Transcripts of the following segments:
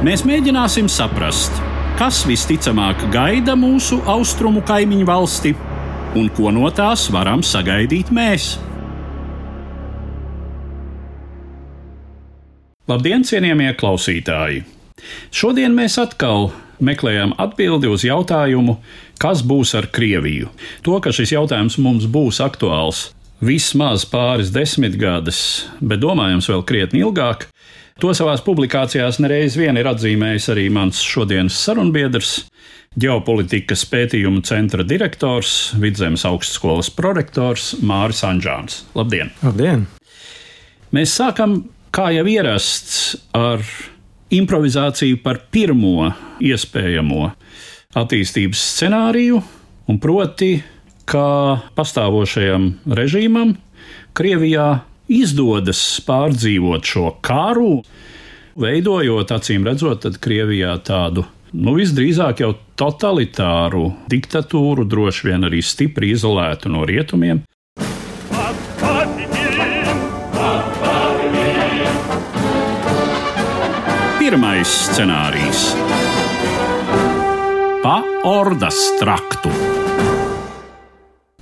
Mēs mēģināsim saprast, kas visticamāk gaida mūsu austrumu kaimiņu valsti un ko no tās varam sagaidīt mēs. Labdien, cienījamie klausītāji! Šodien mēs atkal meklējam atbildi uz jautājumu, kas būs ar Krieviju. To, ka šis jautājums mums būs aktuāls vismaz pāris desmitgades, bet domājams vēl krietni ilgāk, To savās publikācijās nereiz vien ir atzīmējis arī mans šodienas sarunbiedrs, ģeopolitikas pētījumu centra direktors, Vidzemes augstskolas prorektors Māris Anģāns. Labdien! Labdien! Mēs sākam, kā jau ierasts, ar improvizāciju par pirmo iespējamo attīstības scenāriju, un proti, kā pastāvošajam režīmam Krievijā izdodas pārdzīvot šo karu, veidojot, acīm redzot, Krievijā tādu nu, visdrīzāk jau totalitāru diktatūru, droši vien arī stipri izolētu no rietumiem. Pirmais scenārijs - pa ordas traktu.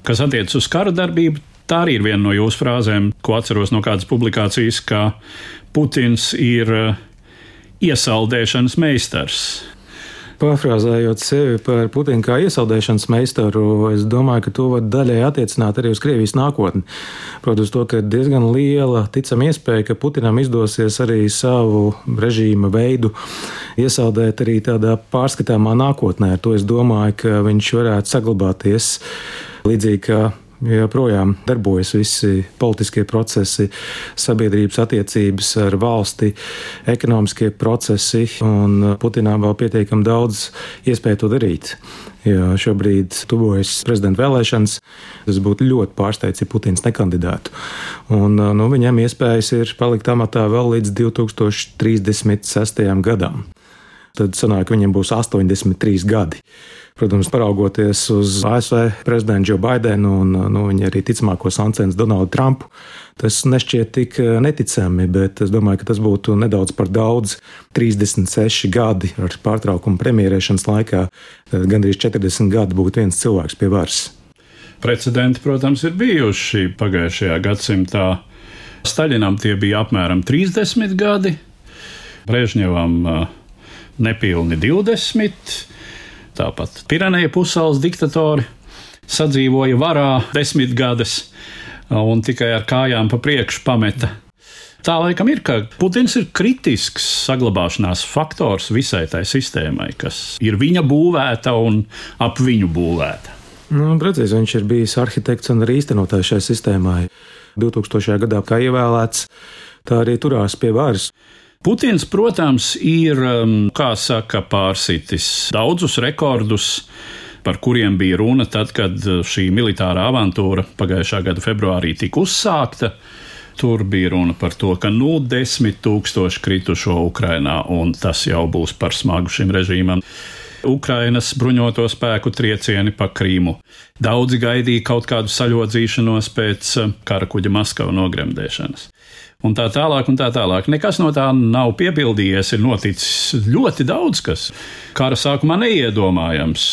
Kas attiecas uz kara darbību, Tā arī ir viena no jūsu frāzēm, ko atceros no kādas publikācijas, ka Putins ir eh, iesaldēšanas meistars. Pārfrāzējot sevi par Putinu kā iesaldēšanas meistaru, es domāju, ka to var daļai attiecināt arī uz Krievijas nākotni. Protams, to, ir diezgan liela ticama iespēja, ka Putinam izdosies arī savu režīma veidu iesaldēt arī tādā pārskatāmā nākotnē. Ar to es domāju, ka viņš varētu saglabāties līdzīgi kā joprojām darbojas visi politiskie procesi, sabiedrības attiecības ar valsti, ekonomiskie procesi, un Putinām vēl pietiekami daudz iespēju to darīt. Jo šobrīd tuvojas prezidenta vēlēšanas. Es būtu ļoti pārsteigts, ja Putins nekandidētu. Un, nu, viņam iespējas ir palikt amatā vēl līdz 2036. gadam. Tad sanāk, viņam būs 83 gadi. Protams, paraugoties uz ASV prezidentu Joe Baidenu un nu, viņa arī ticamāko sancens Donaldu Trumpu, tas nešķiet tik eh, neticami, bet es domāju, ka tas būtu nedaudz par daudz. 36 gadi ar pārtraukumu premjerēšanas laikā, gandrīz 40 gadi būtu viens cilvēks pie varas. Precedenti, protams, ir bijuši pagājušajā gadsimtā. Staļinam tie bija apmēram 30 gadi, Brežņevam eh, nepilni 20 Tāpat Pirenēja pusēlas diktatori sadzīvoja varā desmit gadus un tikai ar kājām pa priekšu pameta. Tā laikam ir, ka Putins ir kritisks saglabāšanās faktors visai tai sistēmai, kas ir viņa būvēta un ap viņu būvēta. Nu, precīzi, viņš ir bijis arhitekts un arī īstenotājs šai sistēmai. 2000. gadā, kā ievēlēts, tā arī turās pie varas. Putins, protams, ir, um, kā saka, pārsitis daudzus rekordus par kuriem bija runa tad, kad uh, šī militārā avantūra pagājušā gada februārī tika uzsākta. Tur bija runa par to, ka nu desmit tūkstoši kritušo Ukrainā, un tas jau būs par smagu šim režīmam. Ukrainas bruņoto spēku triecieni pa Krīmu. Daudzi gaidīja kaut kādu saļodzīšanos pēc uh, kara kuģa Maskavas nogremdēšanas un tā tālāk, un tā tālāk. Nekas no tā nav piepildījies, ir noticis ļoti daudz kas. Kara sākumā neiedomājams.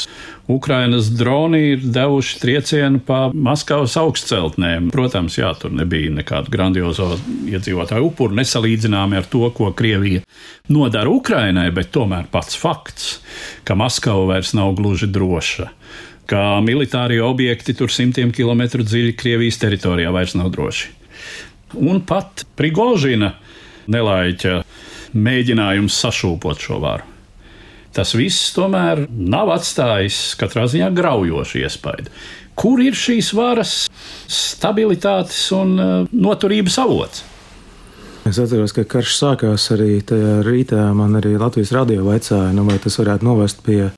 Ukrainas droni ir devuši triecienu pa Maskavas augstceltnēm. Protams, jā, tur nebija nekādu grandiozo iedzīvotāju upuru, nesalīdzināmi ar to, ko Krievija nodara Ukrainai, bet tomēr pats fakts, ka Maskava vairs nav gluži droša ka militārie objekti tur simtiem kilometru dziļi Krievijas teritorijā vairs nav droši un pat Prigožina nelaiķa mēģinājums sašūpot šo varu. Tas viss tomēr nav atstājis katrā ziņā graujošu iespaidu. Kur ir šīs varas stabilitātes un uh, noturības avots? Es atceros, ka karš sākās arī tajā rītā. Man arī Latvijas radio vaicāja, nu, vai tas varētu novest pie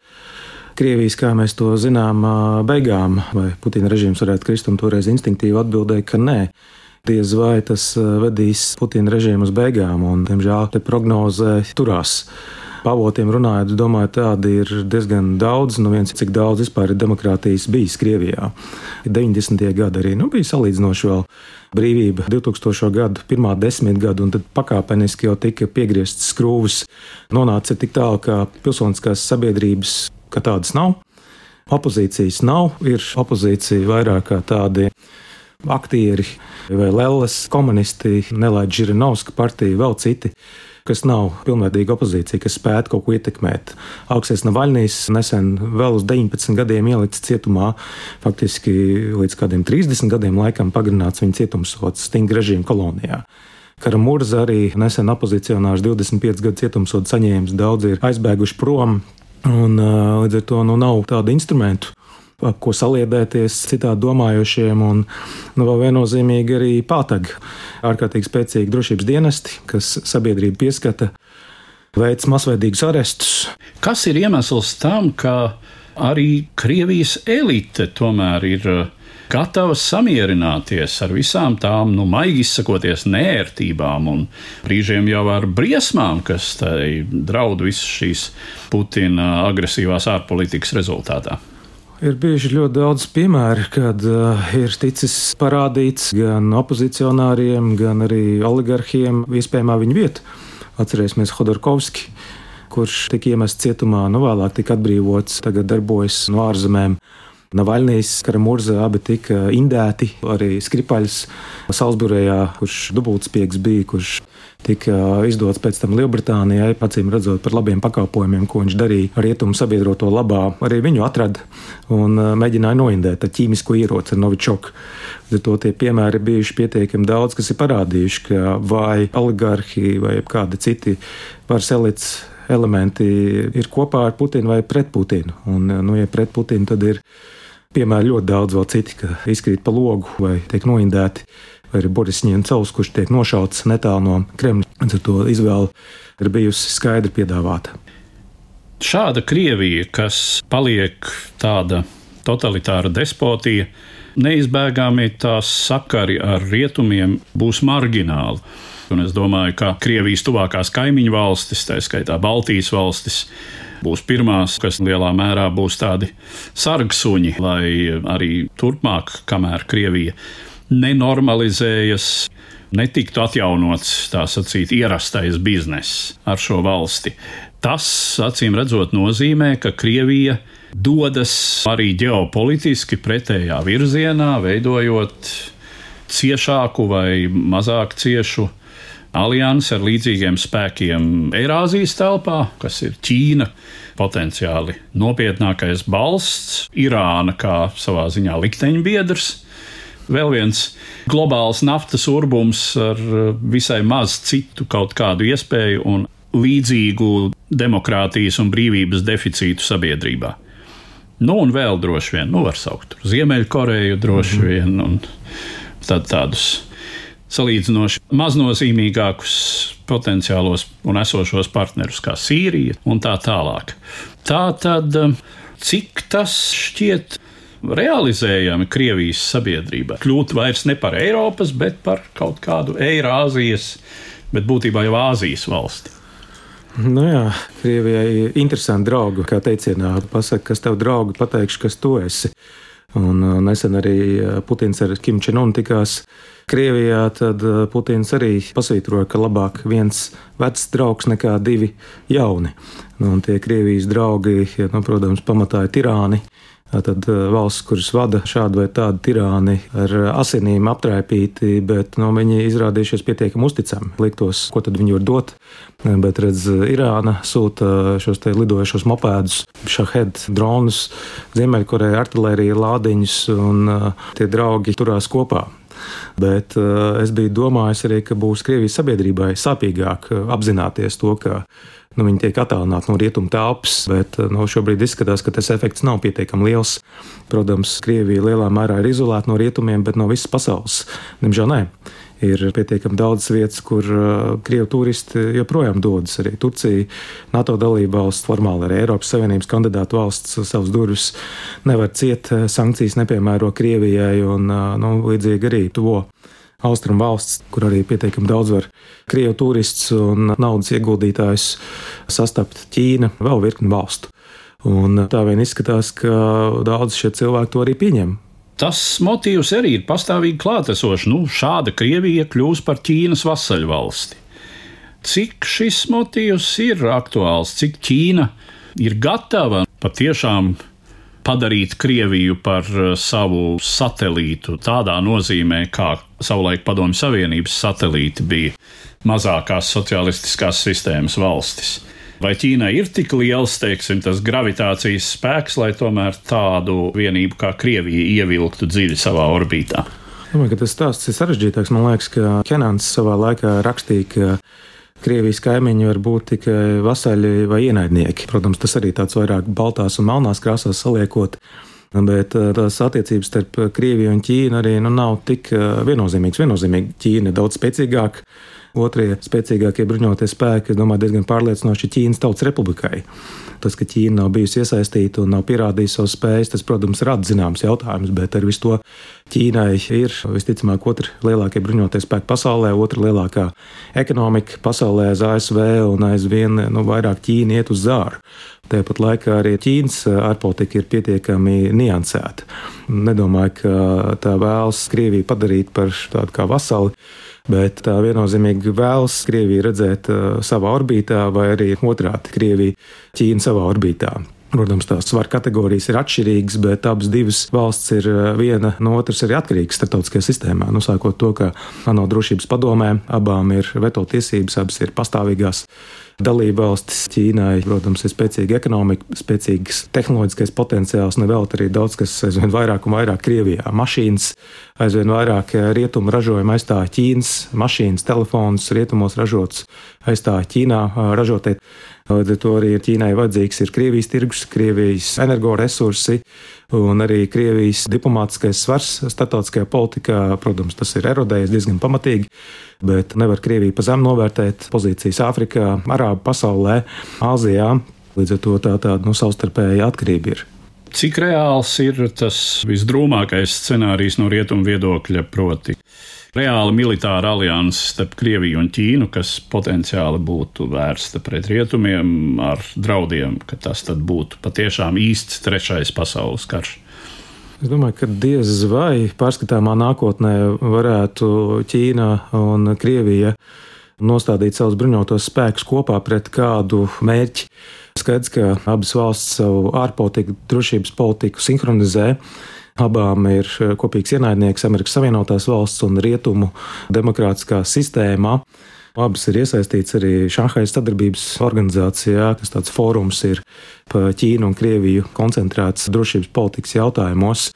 Krievijas, kā mēs to zinām, beigām, vai Putina režīms varētu krist, un toreiz instinktīvi atbildēja, ka nē. Diez vai tas vedīs Putina režīmu uz beigām, un, diemžēl, te prognozē turās pavotiem runājot, domāju, tādi ir diezgan daudz. Nu, viens, cik daudz vispār ir demokrātijas bijis Krievijā. 90. gadi arī nu, bija salīdzinoši vēl brīvība 2000. gadu, pirmā desmitgada, un tad pakāpeniski jau tika piegrieztas skrūves. Nonāca tik tālu, ka pilsoniskās sabiedrības kā tādas nav. Opozīcijas nav, ir opozīcija vairāk kā tādi aktieri vai lelles, komunisti, Nelaida Žirinovska partija, vēl citi kas nav pilnvērtīga opozīcija, kas spētu kaut ko ietekmēt. Augstais Navaļnijas nesen vēl uz 19 gadiem ielicis cietumā, faktiski līdz kādiem 30 gadiem laikam pagarināts viņa cietumsots stingri režīmu kolonijā. Karamurza arī nesen opozicionārs 25 gadu cietumsodu saņēmis, daudzi ir aizbēguši prom. Un, līdz ar to nu, nav tādu instrumentu, ko saliedēties citādi domājošiem, un nu, vēl viennozīmīgi arī pātag ārkārtīgi spēcīgi drošības dienesti, kas sabiedrību pieskata, veids masveidīgus arestus. Kas ir iemesls tam, ka arī Krievijas elite tomēr ir uh, gatava samierināties ar visām tām, nu, maigi izsakoties, nērtībām un brīžiem jau ar briesmām, kas tai draud visas šīs Putina agresīvās ārpolitikas rezultātā. Ir bijuši ļoti daudz piemēru, kad uh, ir ticis parādīts gan opozicionāriem, gan arī oligarhiem iespējamā viņa vieta. Atcerēsimies Hodorkovski, kurš tika iemests cietumā, nu vēlāk tika atbrīvots, tagad darbojas no ārzemēm. Navaļnijas, Karamurza abi tika indēti, arī Skripaļs Salzburējā, kurš dubultspiegs bija, kurš tika izdots pēc tam Lielbritānijai, acīm redzot par labiem pakalpojumiem, ko viņš darīja rietumu sabiedroto labā. Arī viņu atrada un uh, mēģināja noindēt ar ķīmisko ieroci ar Novičoku. To tie piemēri bijuši pietiekami daudz, kas ir parādījuši, ka vai oligarhi vai kādi citi varas elites elementi ir kopā ar Putinu vai pret Putinu. Un, uh, nu, ja pret Putinu, tad ir piemēri ļoti daudz vēl citi, ka izkrīt pa logu vai tiek noindēti arī Boris Ņemcovs, kurš tiek nošauts netālu no Kremļa. Tad to izvēle ir bijusi skaidri piedāvāta. Šāda Krievija, kas paliek tāda totalitāra despotija, neizbēgami tās sakari ar rietumiem būs margināli. Un es domāju, ka Krievijas tuvākās kaimiņu valstis, tā skaitā Baltijas valstis, būs pirmās, kas lielā mērā būs tādi sargsuņi, lai arī turpmāk, kamēr Krievija nenormalizējas, netiktu atjaunots tā sacīt ierastais bizness ar šo valsti. Tas, acīm redzot, nozīmē, ka Krievija dodas arī ģeopolitiski pretējā virzienā, veidojot ciešāku vai mazāk ciešu aliansi ar līdzīgiem spēkiem Eirāzijas telpā, kas ir Ķīna, potenciāli nopietnākais balsts, Irāna kā savā ziņā likteņbiedrs vēl viens globāls naftas urbums ar eh, visai maz citu kaut kādu iespēju un līdzīgu demokrātijas un brīvības deficītu sabiedrībā. Nu, un vēl droši vien, nu, var saukt Ziemeļkoreju, droši mhm. vien, un tad tādus salīdzinoši maznozīmīgākus potenciālos un esošos partnerus, kā Sīrija un tā tālāk. Tā tad, eh, cik tas šķiet realizējami Krievijas sabiedrībā. Kļūt vairs ne par Eiropas, bet par kaut kādu Eirāzijas, bet būtībā jau Āzijas valsti. Nu jā, Krievijai ir interesanti draugi, kā teicienā, pasaka, kas tev draugi, pateikšu, kas tu esi. Un uh, nesen arī uh, Putins ar Kim Čenunu tikās Krievijā, tad uh, Putins arī pasvītroja, ka labāk viens vecs draugs nekā divi jauni. Nu, un tie Krievijas draugi, nu, protams, pamatā ir tirāni, Tad eh, valsts, kuras vada šādu vai tādu tirāni ar asinīm aptraipīti, bet nu, viņi izrādījušies pietiekami uzticami. Liktos, ko tad viņi var dot. Bet, redz, Irāna sūta šos lidojošos mopēdus, šahed dronus, Ziemeļkoreja artērija lādiņus, un tie draugi turās kopā. Bet uh, es biju domājis arī, ka būs Krievijas sabiedrībai sāpīgāk apzināties to, ka nu, viņi tiek attālināti no rietumu telpas, bet nu, šobrīd izskatās, ka tas efekts nav pietiekami liels. Protams, Krievija lielā mērā ir izolēta no rietumiem, bet no visas pasaules. Diemžēl nē. Ir pietiekami daudz vietas, kur krievu turisti joprojām dodas. Arī Turcija, NATO dalība valsts, formāli arī Eiropas Savienības kandidātu valsts savus durvis nevar ciet, sankcijas nepiemēro Krievijai un nu, līdzīgi arī tuvo austrumu valsts, kur arī pietiekami daudz var krievu turistus un naudas ieguldītājus sastapt Ķīna, vēl virkni valstu. Un tā vien izskatās, ka daudz šie cilvēki to arī pieņem. Tas motīvs arī ir pastāvīgi klātesošs. Nu, šāda Krievija kļūs par Ķīnas vasaļvalsti. Cik šis motīvs ir aktuāls, cik Ķīna ir gatava patiešām padarīt Krieviju par uh, savu satelītu, tādā nozīmē, kā savulaik Padomju Savienības satelīti bija mazākās socialistiskās sistēmas valstis. Vai Ķīnai ir tik liels, teiksim, tas gravitācijas spēks, lai tomēr tādu vienību kā Krievija ievilktu dziļi savā orbītā? Domāju, ka tas stāsts ir sarežģītāks. Man liekas, ka Kenāns savā laikā rakstīja, ka Krievijas kaimiņi var būt tikai vasaļi vai ienaidnieki. Protams, tas arī tāds vairāk baltās un melnās krāsās saliekot. Bet eh, tās attiecības starp Krieviju un Ķīnu arī nu, nav tik eh, viennozīmīgas. Viennozīmīgi Ķīna ir daudz spēcīgāka. Otrie spēcīgākie bruņotie spēki, es domāju, diezgan pārliecinoši Ķīnas Tautas Republikai. Tas, ka Ķīna nav bijusi iesaistīta un nav pierādījusi savas spējas, tas, protams, rada zināmas jautājumus, bet ar visu to Ķīnai ir visticamāk otra lielākie bruņotie spēki pasaulē, otra lielākā ekonomika pasaulē aiz ASV un aizvien nu, vairāk Ķīna iet uz zāru. Tāpat laikā arī Ķīnas ārpolitika ir pietiekami niansēta. Nedomāju, ka tā vēlas Krieviju padarīt par tādu kā vasali bet tā viennozīmīgi vēlas Krieviju redzēt uh, savā orbītā, vai arī otrādi Krieviju Ķīnu savā orbītā. Protams, tās svaru kategorijas ir atšķirīgas, bet abas divas valsts ir uh, viena no otras arī atkarīgas starptautiskajā sistēmā. Nu, sākot to, ka ANO drošības padomē abām ir veto tiesības, abas ir pastāvīgās dalība valstis. Ķīnai, protams, ir spēcīga ekonomika, spēcīgs tehnoloģiskais potenciāls, nevēl arī daudz kas aizvien vairāk un vairāk Krievijā. Mašīnas aizvien vairāk rietumu ražojumu aizstāja Ķīnas mašīnas, telefonus, rietumos ražots aizstāja Ķīnā ražotie. Arī Ķīnai vajadzīgs ir Krievijas tirgus, Krievijas energoresursi un arī Krievijas diplomātiskais svars starptautiskajā politikā. Protams, tas ir erodējis diezgan pamatīgi, bet nevar Krieviju pa zemu novērtēt pozīcijas Āfrikā, Arābu pasaulē, Āzijā. Līdz ar to tā tāda nu, savstarpēja atkarība ir. Cik reāls ir tas visdrūmākais scenārijs no rietumu viedokļa, proti, reāla militāra alianse starp Krieviju un Ķīnu, kas potenciāli būtu vērsta pret rietumiem ar draudiem, ka tas būtu patiešām īsts trešais pasaules karš. Es domāju, ka diez vai pārskatāmā nākotnē varētu Ķīna un Krievija nostādīt savus bruņotos spēkus kopā pret kādu mērķi. Skaidrs, ka abas valsts savu ārpolitiku, drošības politiku sinhronizē. Abām ir eh, kopīgs ienaidnieks Amerikas Savienotās valsts un Rietumu demokrātiskā sistēmā. Abas ir iesaistīts arī Šanhajas sadarbības organizācijā, kas tāds fórums ir par Ķīnu un Krieviju koncentrēts drošības politikas jautājumos.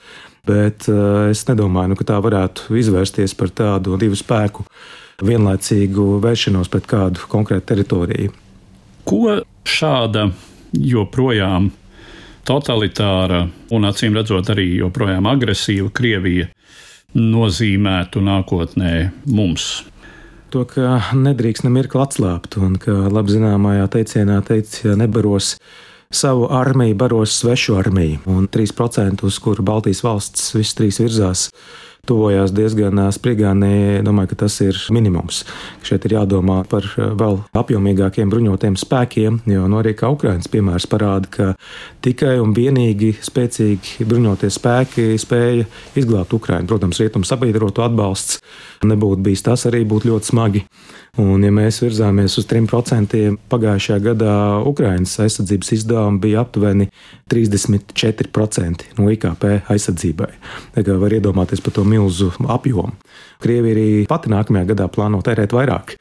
Bet uh, es nedomāju, nu, ka tā varētu izvērsties par tādu divu spēku vienlaicīgu vēršanos pret kādu konkrētu teritoriju. Ko šāda joprojām totalitāra un acīm redzot arī joprojām agresīva Krievija nozīmētu nākotnē mums. To, ka nedrīkst nemirkli atslābt, un ka labi zināmajā teicienā teica, ja nebaros savu armiju, baros svešu armiju, un 3%, uz kuru Baltijas valsts visas trīs virzās, tuvojās diezgan sprigāni. Domāju, ka tas ir minimums. Šeit ir jādomā par vēl apjomīgākiem bruņotiem spēkiem, jo no nu, arī kā Ukraiņas piemērs parāda, ka tikai un vienīgi spēcīgi bruņotie spēki spēja izglābt Ukraiņu. Protams, rietumu sabiedrotu atbalsts nebūtu bijis tas arī būtu ļoti smagi. Un, ja mēs virzāmies uz 3%, pagājušajā gadā Ukraiņas aizsardzības izdevumi bija aptuveni 34% no IKP aizsardzībai. Tā kā var iedomāties par to milzu apjomu. Krievija arī pati nākamajā gadā plāno tērēt vairāk.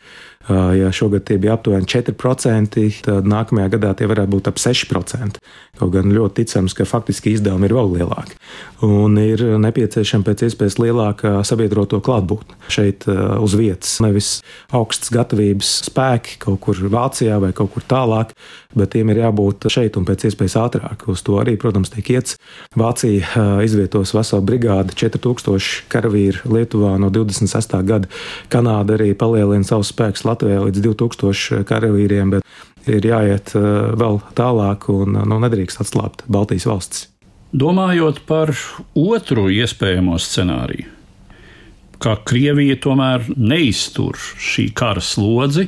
Ja šogad tie bija aptuveni 4%, tad nākamajā gadā tie varētu būt ap 6%. Kaut gan ļoti ticams, ka faktiski izdevumi ir vēl lielāki. Un ir nepieciešama pēc iespējas lielāka sabiedroto klātbūtne šeit uz vietas. Nevis augstas gatavības spēki kaut kur Vācijā vai kaut kur tālāk, bet tiem ir jābūt šeit un pēc iespējas ātrāk. Uz to arī, protams, tiek iets. Vācija izvietos veselu brigādi, 4000 karavīru Lietuvā no 26. gada. Kanāda arī palielina savus spēkus Latvijā līdz 2000 karavīriem, bet ir jāiet vēl tālāk un nu, nedrīkst atslābt Baltijas valstis. Domājot par otru iespējamo scenāriju, ka Krievija tomēr neiztur šī kara slodzi,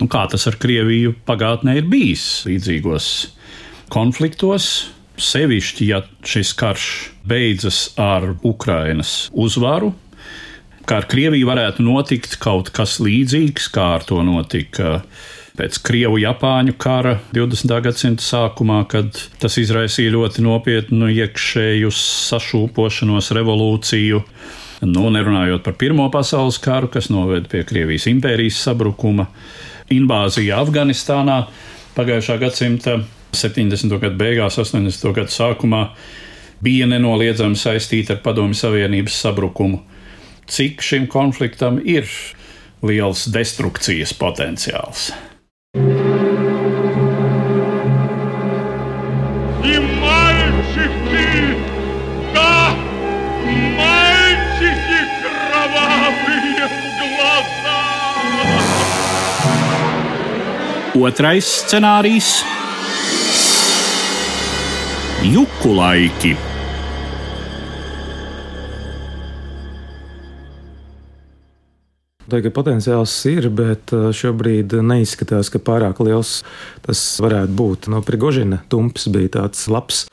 nu, kā tas ar Krieviju pagātnē ir bijis līdzīgos konfliktos, sevišķi, ja šis karš beidzas ar Ukrainas uzvaru, kā ar Krieviju varētu notikt kaut kas līdzīgs, kā ar to notika pēc Krievu-Japāņu kara 20. gadsimta sākumā, kad tas izraisīja ļoti nopietnu iekšēju sašūpošanos, revolūciju. Nu, nerunājot par Pirmo pasaules karu, kas noveda pie Krievijas impērijas sabrukuma, invāzija Afganistānā pagājušā gadsimta 70. gadu beigās, 80. gadu sākumā bija nenoliedzami saistīta ar Padomju Savienības sabrukumu. Cik šim konfliktam ir liels destrukcijas potenciāls? Otrais scenārijs - juku laiki. Tagad potenciāls ir, bet uh, šobrīd neizskatās, ka pārāk liels tas varētu būt. No Prigožina tumps bija tāds labs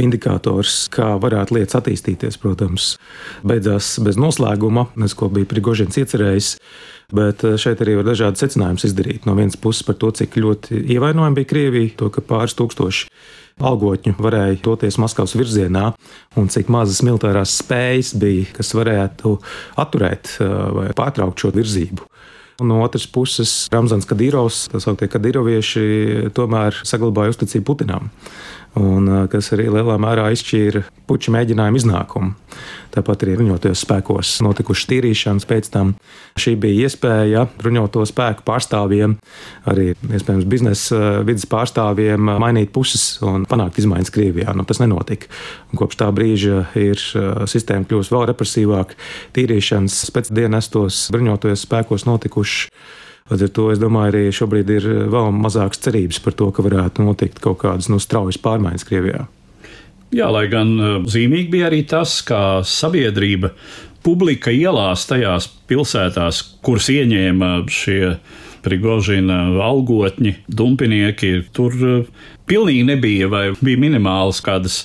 indikators, kā varētu lietas attīstīties. Protams, beidzās bez noslēguma, nes ko bija Prigožins iecerējis. Bet eh, šeit arī var dažādi secinājumi izdarīt. No vienas puses par to, cik ļoti ievainojama bija Krievija, to, ka pāris tūkstoši algotņu varēja doties Maskavas virzienā, un cik mazas militārās spējas bija, kas varētu atturēt vai pārtraukt šo virzību. Un no otras puses, Ramzans Kadīrovs, tā sauktie Kadīrovieši, tomēr saglabāja uzticību Putinam un kas arī lielā mērā izšķīra puča mēģinājuma iznākumu. Tāpat arī bruņotajos spēkos notikušas tīrīšanas pēc tam. Šī bija iespēja bruņoto spēku pārstāvjiem, arī iespējams biznesa vidas pārstāvjiem mainīt puses un panākt izmaiņas Krievijā. Nu, tas nenotika. Un kopš tā brīža ir sistēma kļuvusi vēl represīvāka. Tīrīšanas pēcdienestos bruņotajos spēkos notikušas Līdz ar to es domāju, arī šobrīd ir vēl mazākas cerības par to, ka varētu notikt kaut kādas nu, straujas pārmaiņas Krievijā. Jā, lai gan e, zīmīgi bija arī tas, ka sabiedrība, publika ielās tajās pilsētās, kuras ieņēma šie Prigožina algotņi, dumpinieki, tur e, pilnīgi nebija vai bija minimāls kādas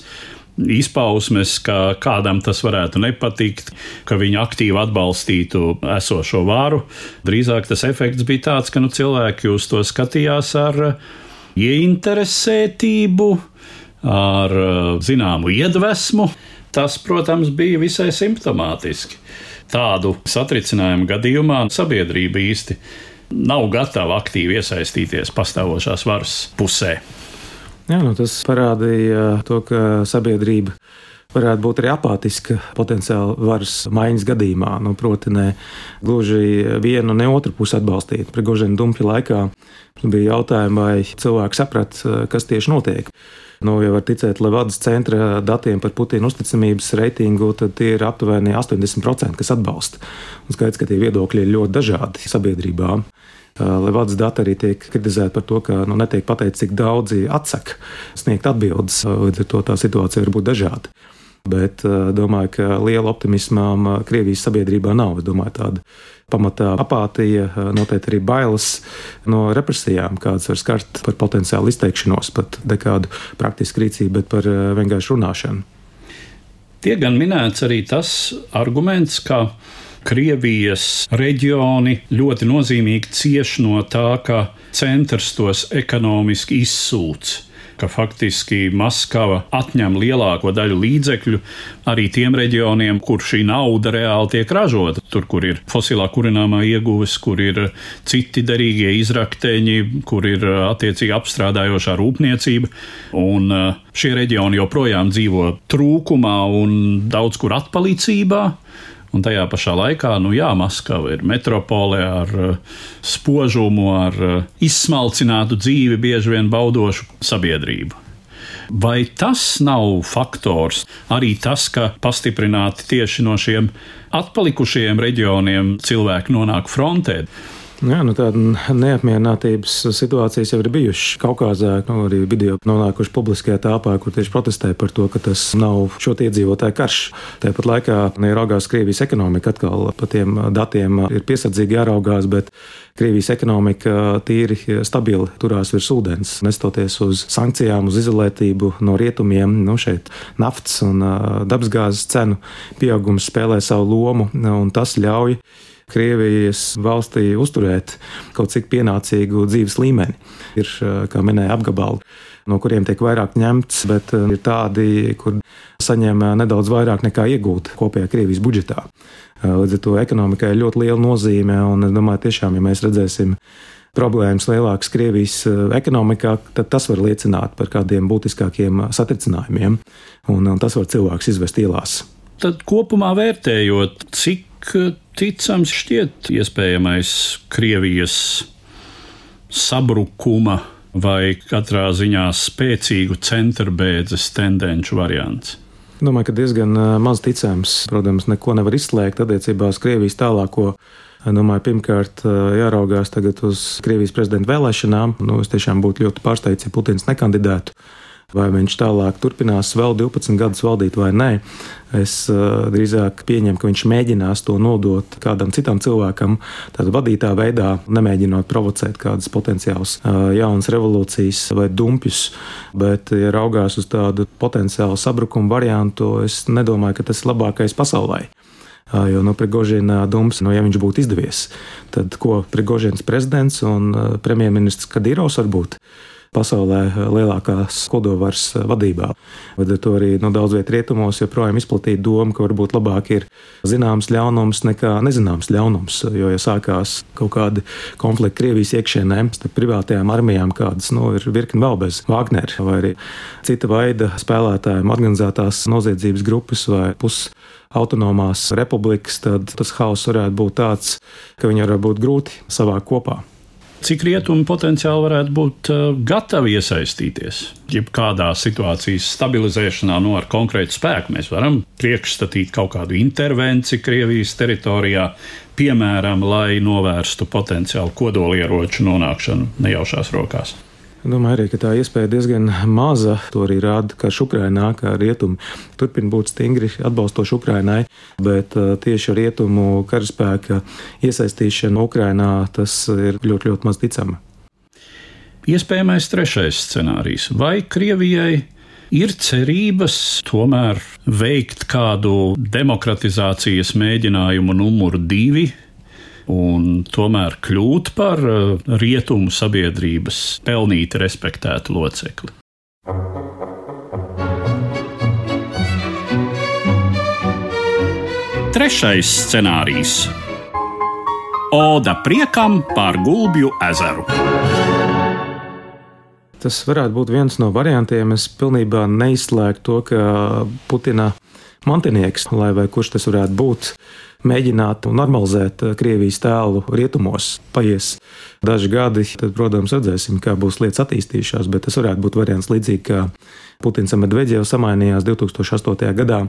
izpausmes, ka kādam tas varētu nepatikt, ka viņi aktīvi atbalstītu esošo vāru. Drīzāk tas efekts bija tāds, ka nu, cilvēki uz to skatījās ar ieinteresētību, ar zināmu iedvesmu. Tas, protams, bija visai simptomātiski. Tādu satricinājumu gadījumā sabiedrība īsti nav gatava aktīvi iesaistīties pastāvošās varas pusē. Jā, nu tas parādīja to, ka sabiedrība varētu būt arī apātiska potenciāli varas maiņas gadījumā. Nu, proti, ne gluži vienu, ne otru pusi atbalstīt. Prigožina dumpja laikā bija jautājumi, vai cilvēki saprata, kas tieši notiek. Nu, ja var ticēt Levadas centra datiem par Putina uzticamības reitingu, tad tie ir aptuveni 80%, kas atbalsta. Un skaidrs, ka tie viedokļi ir ļoti dažādi sabiedrībā. Levādas dati arī tiek kritizēti par to, ka nu, netiek pateikts, cik daudzi atsaka sniegt atbildes. Līdz ar to tā situācija var būt dažāda. Bet domāju, ka liela optimismām Krievijas sabiedrībā nav. Es domāju, tāda pamatā apātija, noteikti arī bailes no represijām, kādas var skart par potenciālu izteikšanos, pat nekādu praktisku rīcību, bet par vienkāršu runāšanu. Tiek gan minēts arī tas arguments, ka Krievijas reģioni ļoti nozīmīgi cieš no tā, ka centrs tos ekonomiski izsūc ka faktiski Maskava atņem lielāko daļu līdzekļu arī tiem reģioniem, kur šī nauda reāli tiek ražota. Tur, kur ir fosilā kurināmā ieguves, kur ir citi derīgie izrakteņi, kur ir attiecīgi apstrādājošā rūpniecība. Un šie reģioni joprojām dzīvo trūkumā un daudz kur atpalicībā Un tajā pašā laikā, nu jā, Maskava ir metropole ar uh, spožumu, ar uh, izsmalcinātu dzīvi, bieži vien baudošu sabiedrību. Vai tas nav faktors? Arī tas, ka pastiprināti tieši no šiem atpalikušajiem reģioniem cilvēki nonāk frontē. Jā, nu tāda neapmierinātības situācijas jau ir bijušas Kaukazā, nu, arī video nonākuši publiskajā telpā, kur tieši protestē par to, ka tas nav šo iedzīvotāju karš. Tāpat laikā neraugās Krievijas ekonomika atkal pa tiem datiem ir piesardzīgi jāraugās, bet Krievijas ekonomika tīri stabili turās virs ūdens, nestoties uz sankcijām, uz izolētību no rietumiem. Nu, šeit naftas un dabasgāzes cenu pieaugums spēlē savu lomu, un tas ļauj Krievijas valstī uzturēt kaut cik pienācīgu dzīves līmeni. Ir, kā minēja, apgabali, no kuriem tiek vairāk ņemts, bet ir tādi, kur saņem nedaudz vairāk nekā iegūt kopējā Krievijas budžetā. Līdz ar to ekonomikai ir ļoti liela nozīme, un es domāju, tiešām, ja mēs redzēsim problēmas lielākas Krievijas ekonomikā, tad tas var liecināt par kādiem būtiskākiem satricinājumiem, un tas var cilvēks izvest ielās. Tad kopumā vērtējot, cik ticams šķiet iespējamais Krievijas sabrukuma vai katrā ziņā spēcīgu centrbēdzes tendenci variants? Domāju, ka diezgan maz ticams. Protams, neko nevar izslēgt attiecībā uz Krievijas tālāko. Domāju, pirmkārt, jāraugās tagad uz Krievijas prezidenta vēlēšanām. Nu, es tiešām būtu ļoti pārsteigts, ja Putins nekandidētu vai viņš tālāk turpinās vēl 12 gadus valdīt vai nē. Es uh, drīzāk pieņemu, ka viņš mēģinās to nodot kādam citam cilvēkam, tādā vadītā veidā, nemēģinot provocēt kādas potenciālas uh, jaunas revolūcijas vai dumpjus. Bet, ja raugās uz tādu potenciālu sabrukumu variantu, es nedomāju, ka tas ir labākais pasaulē. Jo no Prigožina dums, no, ja viņš būtu izdevies, tad ko Prigožins prezidents un premjerministrs Kadīrovs var būt? Pasaulē lielākās kodolvaras vadībā. Līdz ar to arī no nu, daudz vietā rietumos joprojām izplatīta doma, ka varbūt labāk ir zināms ļaunums nekā nezināms ļaunums. Jo, ja sākās kaut kādi konflikti Krievijas iekšienē, starp privātajām armijām, kādas nu, ir virkni vēl bez Wagner vai arī cita veida spēlētājiem, organizētās noziedzības grupas vai puses autonomās republikas, tad tas haoss varētu būt tāds, ka viņi var būt grūti savākt kopā. Cik rietumi potenciāli varētu būt uh, gatavi iesaistīties? Jebkādā situācijas stabilizēšanā, nu, ar konkrētu spēku, mēs varam priekšstatīt kaut kādu intervenciju Krievijas teritorijā, piemēram, lai novērstu potenciālu kodolieroču nonākšanu nejaušās rokās. Domāju arī, ka tā iespēja diezgan maza. To arī rāda, ka Ukrainā, kā rietumi, turpina būt stingri atbalstoši Ukrainai, bet uh, tieši rietumu karaspēka iesaistīšana Ukrainā tas ir ļoti, ļoti maz ticama. Iespējamais trešais scenārijs - vai Krievijai ir cerības tomēr veikt kādu demokratizācijas mēģinājumu numuru divi un tomēr kļūt par eh, rietumu sabiedrības pelnīti respektētu locekli. Trešais scenārijs - Oda priekam par Gulbju ezeru. Tas varētu būt viens no variantiem. Es pilnībā neizslēgtu to, ka Putina mantinieks, lai vai kurš tas varētu būt, mēģināt normalizēt eh, Krievijas tēlu rietumos. Paies daži gadi, tad, protams, redzēsim, kā būs lietas attīstījušās, bet tas varētu būt variants līdzīgi kā Putins un Medvedevs samainījās 2008. gadā.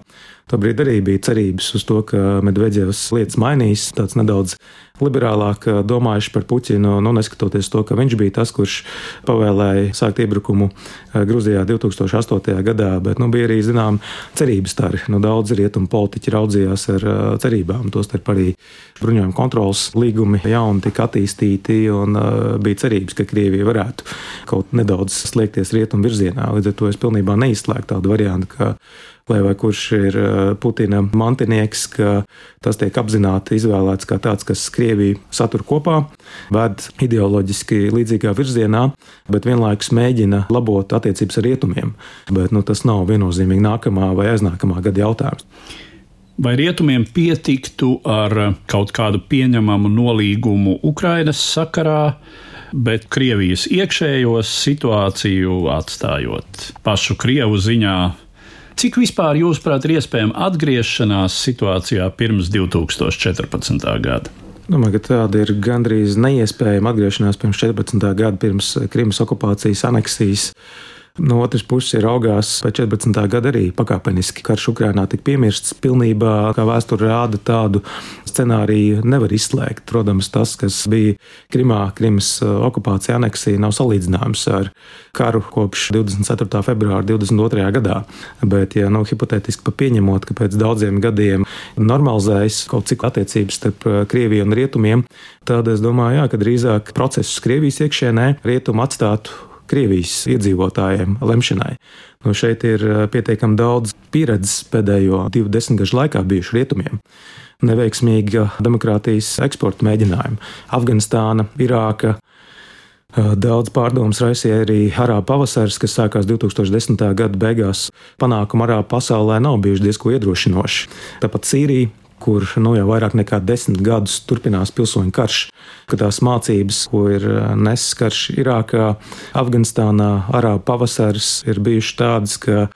Tobrīd arī bija cerības uz to, ka Medvedevs lietas mainīs, tāds nedaudz liberālāk domājuši par Puķinu, nu, neskatoties to, ka viņš bija tas, kurš pavēlēja sākt iebrukumu eh, Gruzijā 2008. gadā, bet nu, bija arī, zinām, cerības stari. Nu, daudz rietumu politiķi raudzījās ar eh, cerībām, tostarp arī bruņojuma kontrolas līgumi jauni tika attīstīti un bija cerības, ka Krievija varētu kaut nedaudz sliekties rietumu virzienā. Līdz ar to es pilnībā neizslēgtu tādu variantu, ka lai vai kurš ir Putina mantinieks, ka tas tiek apzināti izvēlēts kā tāds, kas Krieviju satur kopā, ved ideoloģiski līdzīgā virzienā, bet vienlaikus mēģina labot attiecības ar rietumiem. Bet nu, tas nav viennozīmīgi nākamā vai aiznākamā gada jautājums. Vai rietumiem pietiktu ar kaut kādu pieņemamu nolīgumu Ukrainas sakarā, bet Krievijas iekšējos situāciju atstājot pašu Krievu ziņā Cik vispār, jūsuprāt, ir iespējama atgriešanās situācijā pirms 2014. gada? Domāju, ka tāda ir gandrīz neiespējama atgriešanās pirms 14. gada, pirms Krimas okupācijas aneksijas. No otras puses, ir augās pēc 14. gada arī pakāpeniski karš Ukrainā tika piemirsts. Pilnībā, kā vēsture rāda, tādu scenāriju nevar izslēgt. Protams, tas, kas bija Krimā, Krimas uh, okupācija, aneksija, nav salīdzināms ar karu kopš 24. februāra 22. gadā. Bet, ja nu, hipotētiski pieņemot, ka pēc daudziem gadiem normalizējas kaut cik attiecības starp uh, Krieviju un Rietumiem, tad es domāju, jā, ka drīzāk procesus Krievijas iekšienē rietumu atstātu Krievijas iedzīvotājiem lemšanai. Nu, šeit ir eh, pietiekami daudz pieredzes pēdējo divu desmitgažu laikā bijuši rietumiem. Neveiksmīga demokrātijas eksporta mēģinājuma. Afganistāna, Irāka, eh, Daudz pārdomas raisīja arī Arābu pavasaris, kas sākās 2010. gada beigās. Panākumi Arābu pasaulē nav bijuši diezko iedrošinoši. Tāpat Sīrija, kur nu, jau vairāk nekā desmit gadus turpinās pilsoņu karš, ka tās mācības, ko ir eh, nesis karš Irākā, Afganistānā, Arābu pavasaris, ir bijušas tādas, ka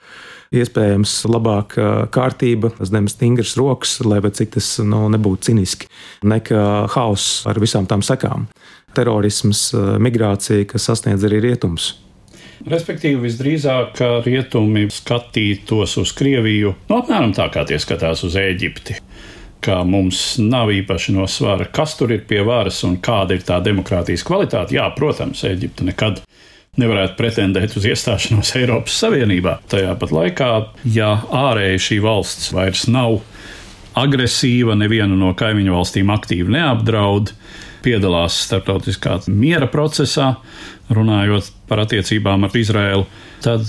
iespējams labāka kārtība, zem stingras rokas, lai cik tas nu, nebūtu ciniski, nekā hauss ar visām tām sekām. Terorisms, eh, migrācija, kas sasniedz arī rietumus. Respektīvi, visdrīzāk rietumi skatītos uz Krieviju, no nu, apmēram tā kā tie skatās uz Eģipti ka mums nav īpaši no svara, kas tur ir pie varas un kāda ir tā demokrātijas kvalitāte. Jā, protams, Eģipte nekad nevarētu pretendēt uz iestāšanos Eiropas Savienībā. Tajā pat laikā, ja ārēji šī valsts vairs nav agresīva, nevienu no kaimiņu valstīm aktīvi neapdraud, piedalās starptautiskā miera procesā, runājot par attiecībām ar Izraēlu, tad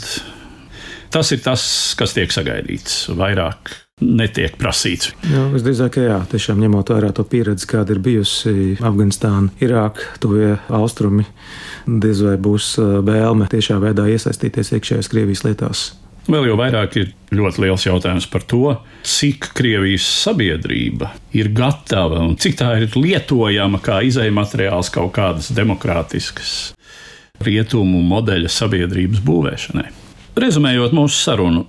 tas ir tas, kas tiek sagaidīts vairāk netiek prasīts. Jā, visdrīzāk, jā, tiešām ņemot vērā to pieredzi, kāda ir bijusi Afganistāna, Irāka, tuvie austrumi, diez vai būs vēlme tiešā veidā iesaistīties iekšējās Krievijas lietās. Vēl jau vairāk ir ļoti liels jautājums par to, cik Krievijas sabiedrība ir gatava un cik tā ir lietojama kā izējumateriāls kaut kādas demokrātiskas rietumu modeļa sabiedrības būvēšanai. Rezumējot mūsu sarunu,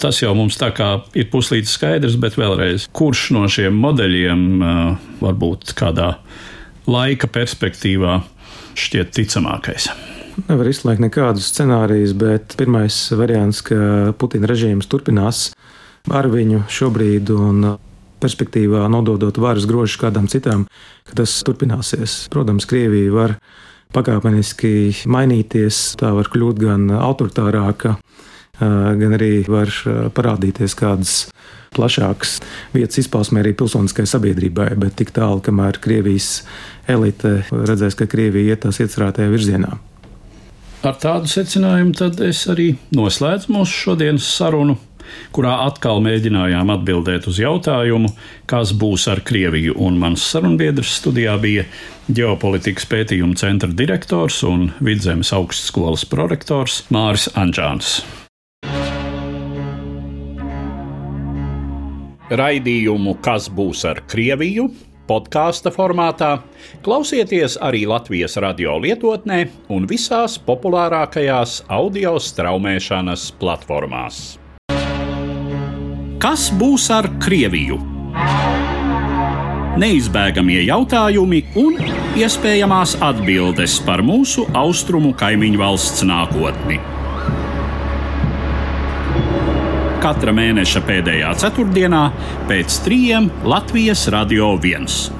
Tas jau mums tā kā ir puslīdz skaidrs, bet vēlreiz, kurš no šiem modeļiem varbūt kādā laika perspektīvā šķiet ticamākais? Nevar izslēgt nekādus scenārijus, bet pirmais variants, ka Putina režīms turpinās ar viņu šobrīd un perspektīvā nododot varas grožus kādām citām, ka tas turpināsies. Protams, Krievija var pakāpeniski mainīties, tā var kļūt gan autoritārāka, gan arī var parādīties kādas plašākas vietas izpausmē arī pilsoniskai sabiedrībai, bet tik tālu, kamēr Krievijas elite redzēs, ka Krievija iet tās iecerētajā virzienā. Ar tādu secinājumu tad es arī noslēdzu mūsu šodienas sarunu, kurā atkal mēģinājām atbildēt uz jautājumu, kas būs ar Krieviju, un mans sarunbiedrs studijā bija ģeopolitikas pētījuma centra direktors un Vidzemes augstskolas prorektors Māris Anģāns. Raidījumu Kas būs ar Krieviju? Podkāstu formātā, klausieties arī Latvijas radio lietotnē un visās populārākajās audio straumēšanas platformās. Kas būs ar Krieviju? Neizbēgamie jautājumi un iespējamās atbildes par mūsu austrumu kaimiņu valsts nākotni katra mēneša pēdējā ceturtdienā pēc trījiem Latvijas Radio 1.